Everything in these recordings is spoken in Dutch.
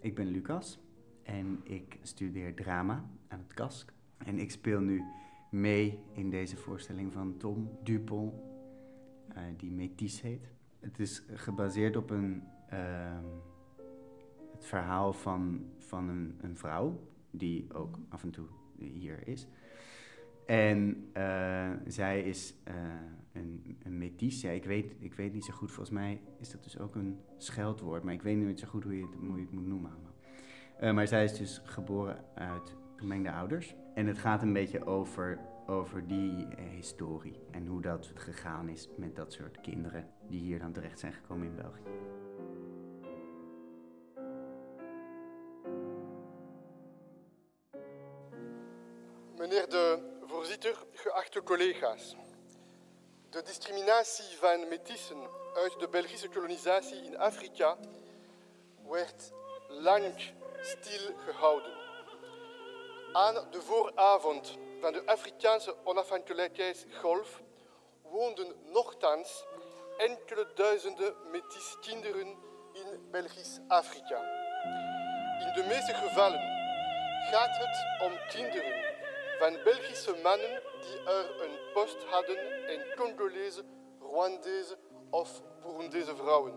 Ik ben Lucas en ik studeer drama aan het KASK. En ik speel nu mee in deze voorstelling van Tom Dupont, uh, die Métis heet. Het is gebaseerd op een, uh, het verhaal van, van een, een vrouw, die ook af en toe hier is. En uh, zij is uh, een, een ik, weet, ik weet niet zo goed, volgens mij is dat dus ook een scheldwoord. Maar ik weet niet zo goed hoe je het, moet noemen. Uh, maar zij is dus geboren uit gemengde ouders. En het gaat een beetje over, over die historie. En hoe dat gegaan is met dat soort kinderen die hier dan terecht zijn gekomen in België. Collega's. De discriminatie van metissen uit de Belgische kolonisatie in Afrika werd lang stilgehouden. Aan de vooravond van de Afrikaanse onafhankelijkheidsgolf woonden nogthans enkele duizenden metis kinderen in Belgisch Afrika. In de meeste gevallen gaat het om kinderen van Belgische mannen die er een post hadden en Congolese, Rwandese of Burundese vrouwen.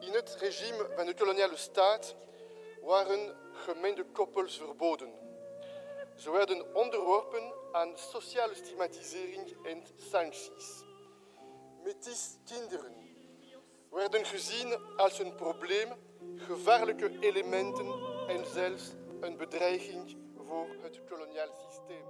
In het regime van de koloniale staat waren gemengde koppels verboden. Ze werden onderworpen aan sociale stigmatisering en sancties. Metis kinderen werden gezien als een probleem, gevaarlijke elementen en zelfs een bedreiging voor het koloniaal systeem.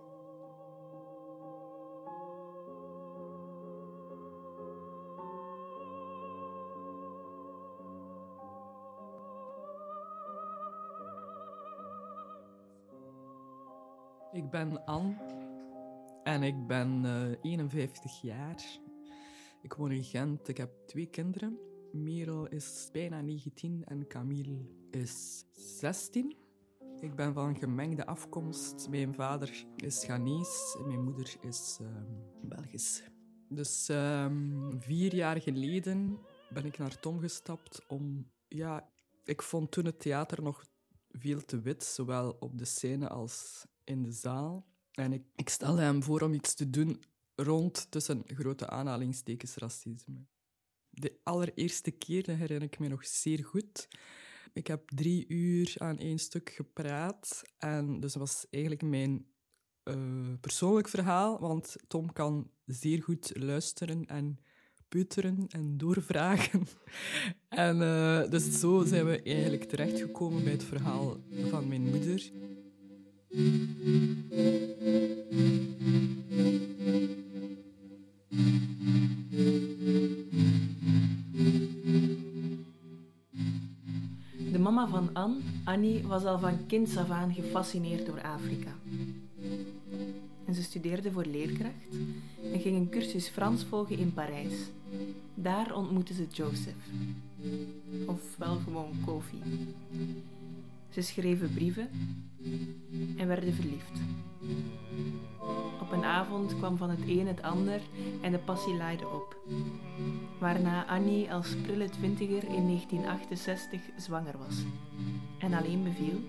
Ik ben Anne en ik ben uh, 51 jaar. Ik woon in Gent. Ik heb twee kinderen. Merel is bijna 19 en Camille is 16. Ik ben van gemengde afkomst. Mijn vader is Ghanese en mijn moeder is uh, Belgisch. Dus um, vier jaar geleden ben ik naar Tom gestapt om... Ja, ik vond toen het theater nog veel te wit, zowel op de scène als in de zaal. En ik, ik stelde hem voor om iets te doen rond tussen grote aanhalingstekens racisme. De allereerste keer, herinner ik me nog zeer goed. Ik heb drie uur aan één stuk gepraat. En dus was eigenlijk mijn uh, persoonlijk verhaal, want Tom kan zeer goed luisteren en peuteren en doorvragen. en uh, dus zo zijn we eigenlijk terechtgekomen bij het verhaal van mijn moeder. Anne, Annie, was al van kinds af aan gefascineerd door Afrika. En ze studeerde voor leerkracht en ging een cursus Frans volgen in Parijs. Daar ontmoette ze Joseph. Of wel gewoon Kofi. Ze schreven brieven en werden verliefd. Avond kwam van het een het ander en de passie laaide op. Waarna Annie als prille twintiger in 1968 zwanger was en alleen beviel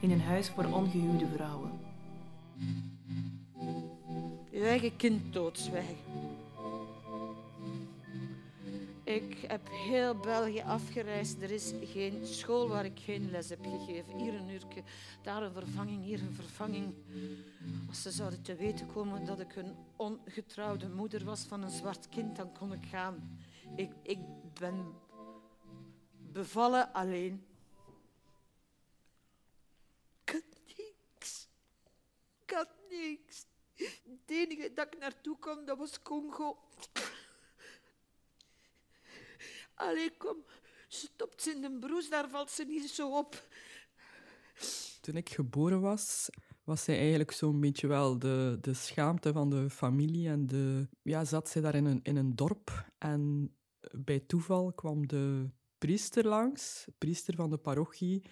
in een huis voor ongehuwde vrouwen. Je eigen kind doodzwijgen. Ik heb heel België afgereisd. Er is geen school waar ik geen les heb gegeven. Hier een uurtje, daar een vervanging, hier een vervanging. Als ze zouden te weten komen dat ik een ongetrouwde moeder was van een zwart kind, dan kon ik gaan. Ik, ik ben bevallen alleen. Ik niks. Ik niks. Het enige dat ik naartoe kon, dat was Congo. Allee, kom. Stopt ze in de broes, daar valt ze niet zo op. Toen ik geboren was, was zij eigenlijk zo'n beetje wel de, de schaamte van de familie. En de, ja, zat zij daar in een, in een dorp. En bij toeval kwam de priester langs, priester van de parochie,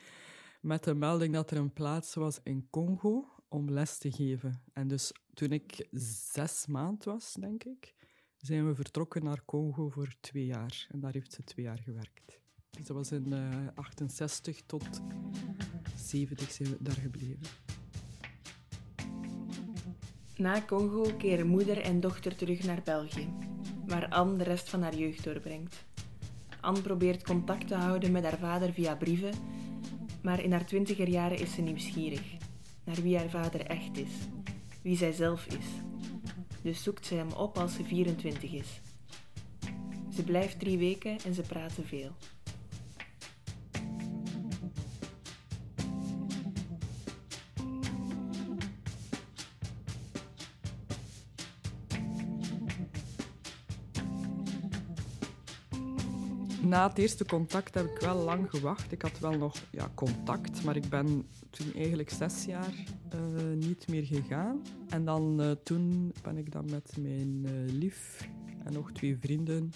met de melding dat er een plaats was in Congo om les te geven. En dus toen ik zes maand was, denk ik, zijn we vertrokken naar Congo voor twee jaar. En daar heeft ze twee jaar gewerkt. Dus dat was in uh, 68 tot 70 zijn we daar gebleven. Na Congo keren moeder en dochter terug naar België, waar Anne de rest van haar jeugd doorbrengt. Anne probeert contact te houden met haar vader via brieven, maar in haar twintiger jaren is ze nieuwsgierig naar wie haar vader echt is, wie zij zelf is. Dus zoekt ze hem op als ze 24 is. Ze blijft drie weken en ze praten veel. na het eerste contact heb ik wel lang gewacht. Ik had wel nog ja, contact, maar ik ben toen eigenlijk zes jaar uh, niet meer gegaan. En dan uh, toen ben ik dan met mijn uh, lief en nog twee vrienden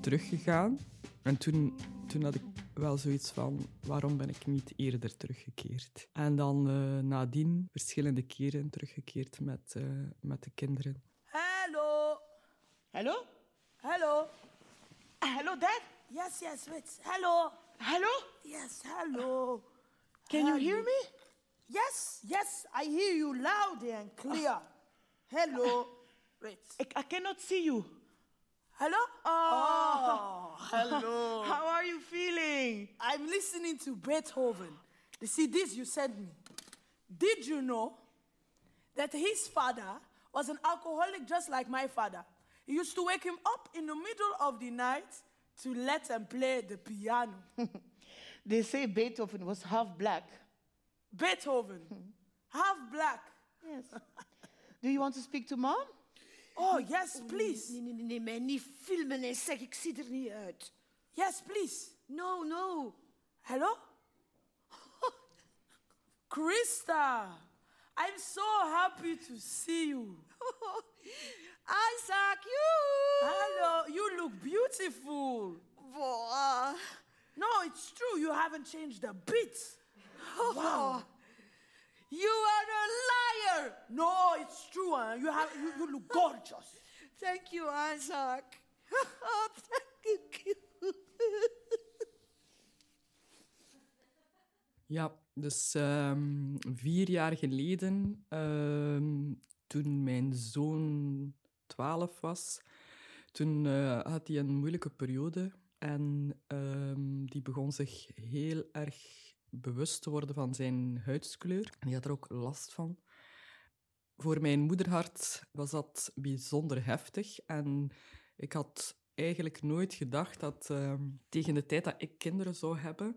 teruggegaan. En toen, toen had ik wel zoiets van, waarom ben ik niet eerder teruggekeerd? En dan nadien verschillende keren teruggekeerd met, met de kinderen. Hallo. Hallo? Hallo. Hello, Dad? Yes, yes, wait. Hello. Hello? Yes, hello. Can you hear me? Yes, yes, I hear you loud and clear. Hello. Wait. I, I cannot see you. Hello? Oh. oh. hello. How are you feeling? I'm listening to Beethoven. The CDs you sent me. Did you know that his father was an alcoholic just like my father? He used to wake him up in the middle of the night to let him play the piano. they say Beethoven was half black. Beethoven, half black. Yes. Do you want to speak to mom? Oh, yes, please. Nee, nee, nee, nee, mij niet filmen en zeg, ik zie er niet uit. Yes, please. No, no. Hello? Krista, I'm so happy to see you. Isaac, you. Hello, you look beautiful. Boah. No, it's true. You haven't changed a bit. Wow. You are a liar. No, it's true. Huh? You, have, you, you look gorgeous. Thank you, Isaac. Oh, thank you. Ja, dus um, vier jaar geleden, um, toen mijn zoon 12 was, toen uh, had hij een moeilijke periode en um, die begon zich heel erg bewust te worden van zijn huidskleur. En die had er ook last van. Voor mijn moederhart was dat bijzonder heftig en ik had eigenlijk nooit gedacht dat uh, tegen de tijd dat ik kinderen zou hebben,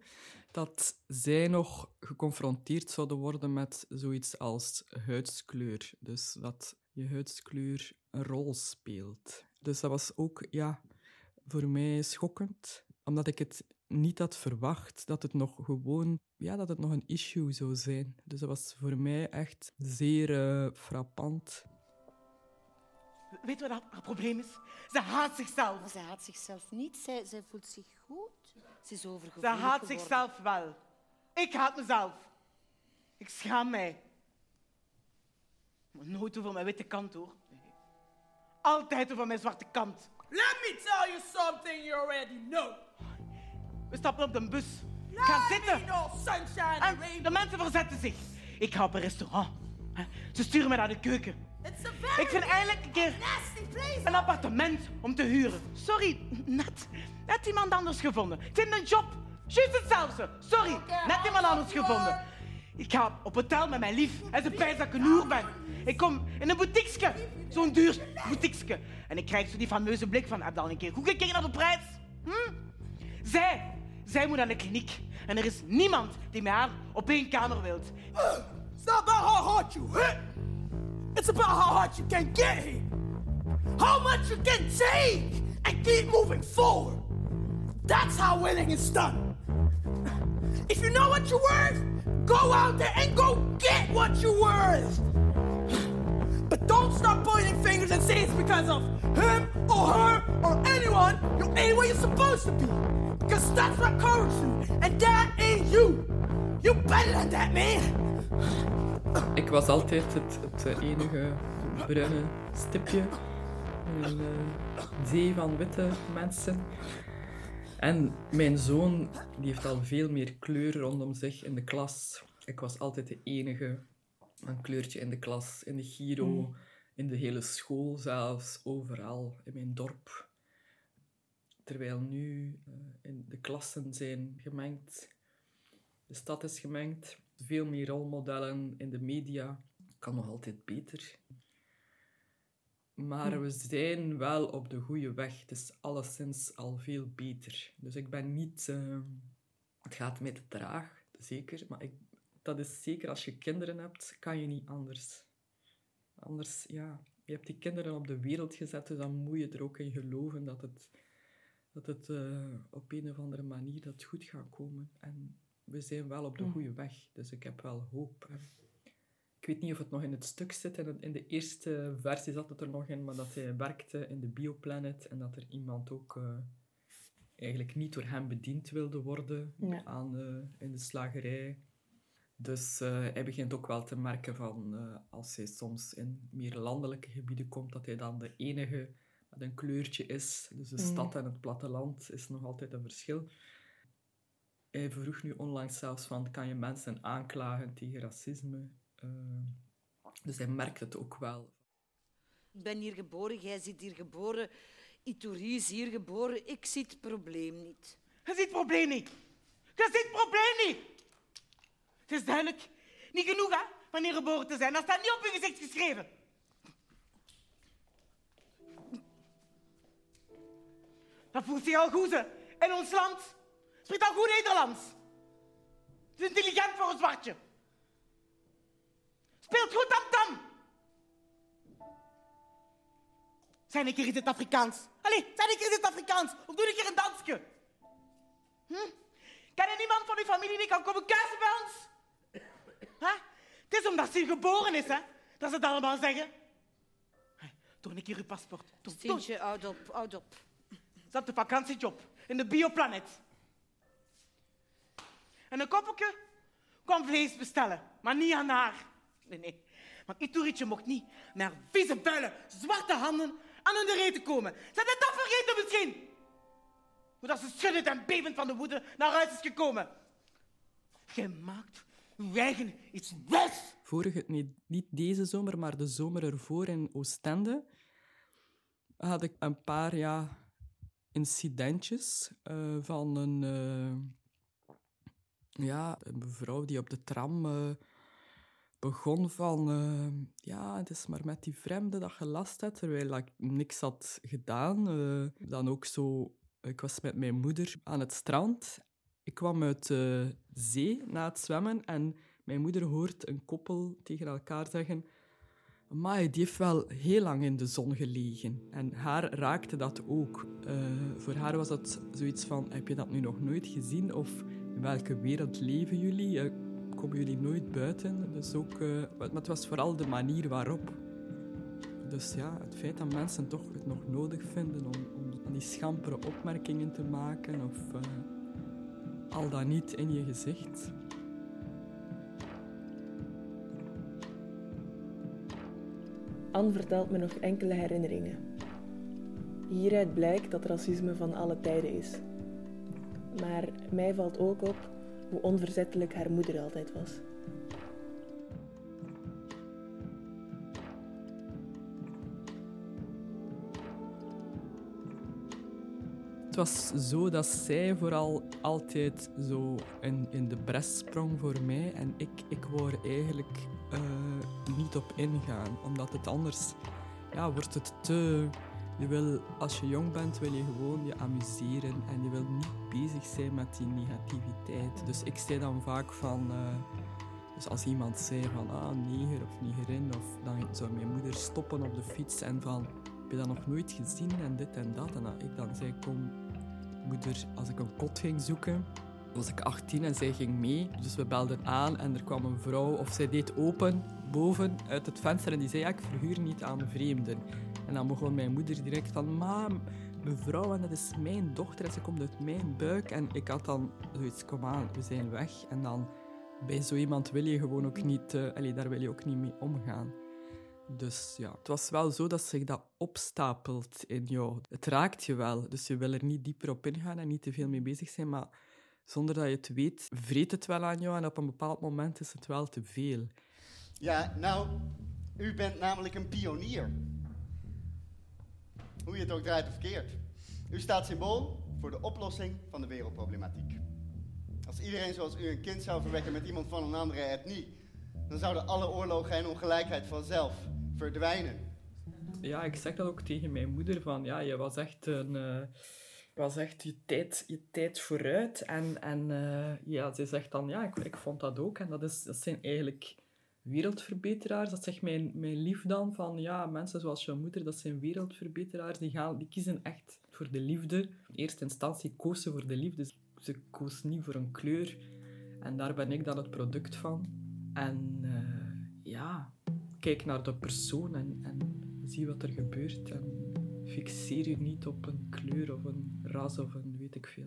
dat zij nog geconfronteerd zouden worden met zoiets als huidskleur. Dus dat je huidskleur een rol speelt. Dus dat was ook ja, voor mij schokkend, omdat ik het niet had verwacht dat het nog gewoon ja, dat het nog een issue zou zijn. Dus dat was voor mij echt zeer uh, frappant. Weet je wat haar probleem is? Ze haat zichzelf. Maar zij haat zichzelf niet. Zij, zij voelt zich goed. Ze is overgevoelig Ze haat geworden. zichzelf wel. Ik haat mezelf. Ik schaam mij. Maar nooit over mijn witte kant, hoor. Nee. Altijd over mijn zwarte kant. Let me tell you something you already know. We stappen op de bus. Ik ga zitten. En de mensen verzetten zich. Ik ga op een restaurant. Ze sturen me naar de keuken. Ik vind eindelijk een keer een appartement om te huren. Sorry, net, net iemand anders gevonden. Ik vind een job. Juist hetzelfde. Sorry, net iemand anders gevonden. Ik ga op hotel met mijn lief en ze pijst dat ik een hoer ben. Ik kom in een boutiqueske. Zo'n duur boutiqueske. En ik krijg zo die fameuze blik van, heb je al een keer goed gekeken naar de prijs? Hm? Zij, zij moet aan de kliniek. En er is niemand die met haar op één kamer wilt. It's not about how hard you hit. It's about how hard you can get hit. How much you can take and keep moving forward. That's how winning is done. If you know what you're worth, go out there and go get what you're worth. But don't start pointing fingers and say it's because of him or her anyone you ain't where you're supposed to be. Because that's what courage you, and that ain't you. You better than that, man. Ik was altijd het, het enige bruine stipje in een zee van witte mensen. En mijn zoon die heeft al veel meer kleur rondom zich in de klas. Ik was altijd de enige. Een kleurtje in de klas, in de Giro, Mm. in de hele school zelfs, overal, in mijn dorp. Terwijl nu eh, in de klassen zijn gemengd, de stad is gemengd, veel meer rolmodellen in de media. Kan nog altijd beter. Maar we zijn wel op de goede weg. Het is alleszins al veel beter. Dus ik ben niet... eh, het gaat mij te traag, zeker. Maar ik, dat is zeker als je kinderen hebt, kan je niet anders. Anders, ja... Je hebt die kinderen op de wereld gezet, dus dan moet je er ook in geloven dat het, dat het eh, op een of andere manier dat goed gaat komen. En we zijn wel op de Mm. goede weg, dus ik heb wel hoop. Ik weet niet of het nog in het stuk zit. In, het- in de eerste versie zat het er nog in, maar dat hij werkte in de Bioplanet en dat er iemand ook eh, eigenlijk niet door hem bediend wilde worden Ja. aan, eh, in de slagerij. Dus hij begint ook wel te merken van als hij soms in meer landelijke gebieden komt, dat hij dan de enige met een kleurtje is. Dus de Mm. stad en het platteland is nog altijd een verschil. Hij vroeg nu onlangs zelfs van, kan je mensen aanklagen tegen racisme? Eh, dus hij merkt het ook wel. Ik ben hier geboren, jij zit hier geboren. Ituri is hier geboren. Ik zie het probleem niet. Je ziet het probleem niet. Je ziet het probleem niet. Het is duidelijk. Niet genoeg, hè, van hier geboren te zijn. Dat staat niet op je gezicht geschreven. Dat voelt zich al goed, hè. In ons land. Spreekt al goed Nederlands. Het is intelligent voor een zwartje. Speelt goed tam-tam. Zijn ik hier in het Afrikaans? Allee, zijn ik hier in het Afrikaans? Of doe ik hier een dansje? Hm? Ken er niemand van uw familie die kan komen kuisen bij ons? Het is omdat ze hier geboren is, hè? Dat ze het allemaal zeggen. Hé, Toon ik hier uw paspoort. Toon. Tientje, oud op, oud op. Had een vakantiejob in de Bioplanet. En een koppelke kwam vlees bestellen, maar niet aan haar. Nee, nee. Want Iturietje mocht niet naar vieze builen, zwarte handen aan hun reet komen. Ze hadden dat vergeten misschien. Hoe dat ze schuddend en bevend van de woede naar huis is gekomen. Jij maakt uw eigen iets wijs. Vorige, niet deze zomer, maar de zomer ervoor in Oostende had ik een paar ja, incidentjes eh, van een, eh, ja, een mevrouw die op de tram eh, begon van ja, het is maar met die vreemde dat je last hebt, terwijl ik niks had gedaan. Dan ook zo, ik was met mijn moeder aan het strand. Ik kwam uit de zee na het zwemmen en mijn moeder hoort een koppel tegen elkaar zeggen... Maar die heeft wel heel lang in de zon gelegen. En haar raakte dat ook. Eh, voor haar was dat zoiets van... Heb je dat nu nog nooit gezien? Of in welke wereld leven jullie? Eh, komen jullie nooit buiten? Dus ook, eh, maar het was vooral de manier waarop. Dus ja, het feit dat mensen toch het nog nodig vinden om, om die schampere opmerkingen te maken... Of al dan niet in je gezicht... Anne vertelt me nog enkele herinneringen. Hieruit blijkt dat racisme van alle tijden is. Maar mij valt ook op hoe onverzettelijk haar moeder altijd was. Het was zo dat zij vooral altijd zo in, de bres sprong voor mij. En ik, ik wou eigenlijk eh, niet op ingaan. Omdat het anders ja, wordt het te... Je wil, als je jong bent, wil je gewoon je amuseren. En je wil niet bezig zijn met die negativiteit. Dus ik zei dan vaak van... eh, dus als iemand zei van, ah, neger of negerin, of dan zou mijn moeder stoppen op de fiets en van, heb je dat nog nooit gezien en dit en dat? En dan ik dan zei, kom, moeder, als ik een kot ging zoeken, was ik 18 en zij ging mee. Dus we belden aan en er kwam een vrouw, of zij deed open, boven, uit het venster en die zei, ja, ik verhuur niet aan vreemden. En dan begon mijn moeder direct van, mam, mevrouw, en dat is mijn dochter en ze komt uit mijn buik. En ik had dan zoiets, kom aan, we zijn weg. En dan bij zo iemand wil je gewoon ook niet, allee, daar wil je ook niet mee omgaan. Dus ja, het was wel zo dat zich dat opstapelt in jou. Het raakt je wel, dus je wil er niet dieper op ingaan en niet te veel mee bezig zijn, maar zonder dat je het weet, vreet het wel aan jou en op een bepaald moment is het wel te veel. Ja, nou, u bent namelijk een pionier. Hoe je het ook draait of keert. U staat symbool voor de oplossing van de wereldproblematiek. Als iedereen zoals u een kind zou verwekken met iemand van een andere etnie, dan zouden alle oorlogen en ongelijkheid vanzelf verdwijnen. Ja, ik zeg dat ook tegen mijn moeder, van ja, je was echt een... eh, was echt je tijd, je tijd vooruit. En, en eh, ja, ze zegt dan, ja, ik, ik vond dat ook. En dat, is, dat zijn eigenlijk wereldverbeteraars. Dat zegt mijn, mijn lief dan, van ja, mensen zoals jouw moeder, dat zijn wereldverbeteraars. Die, gaan, die kiezen echt voor de liefde. In eerste instantie koos ze voor de liefde. Ze koos niet voor een kleur. En daar ben ik dan het product van. En eh, ja, kijk naar de persoon en, en zie wat er gebeurt. En fixeer je niet op een kleur of een ras of een weet ik veel.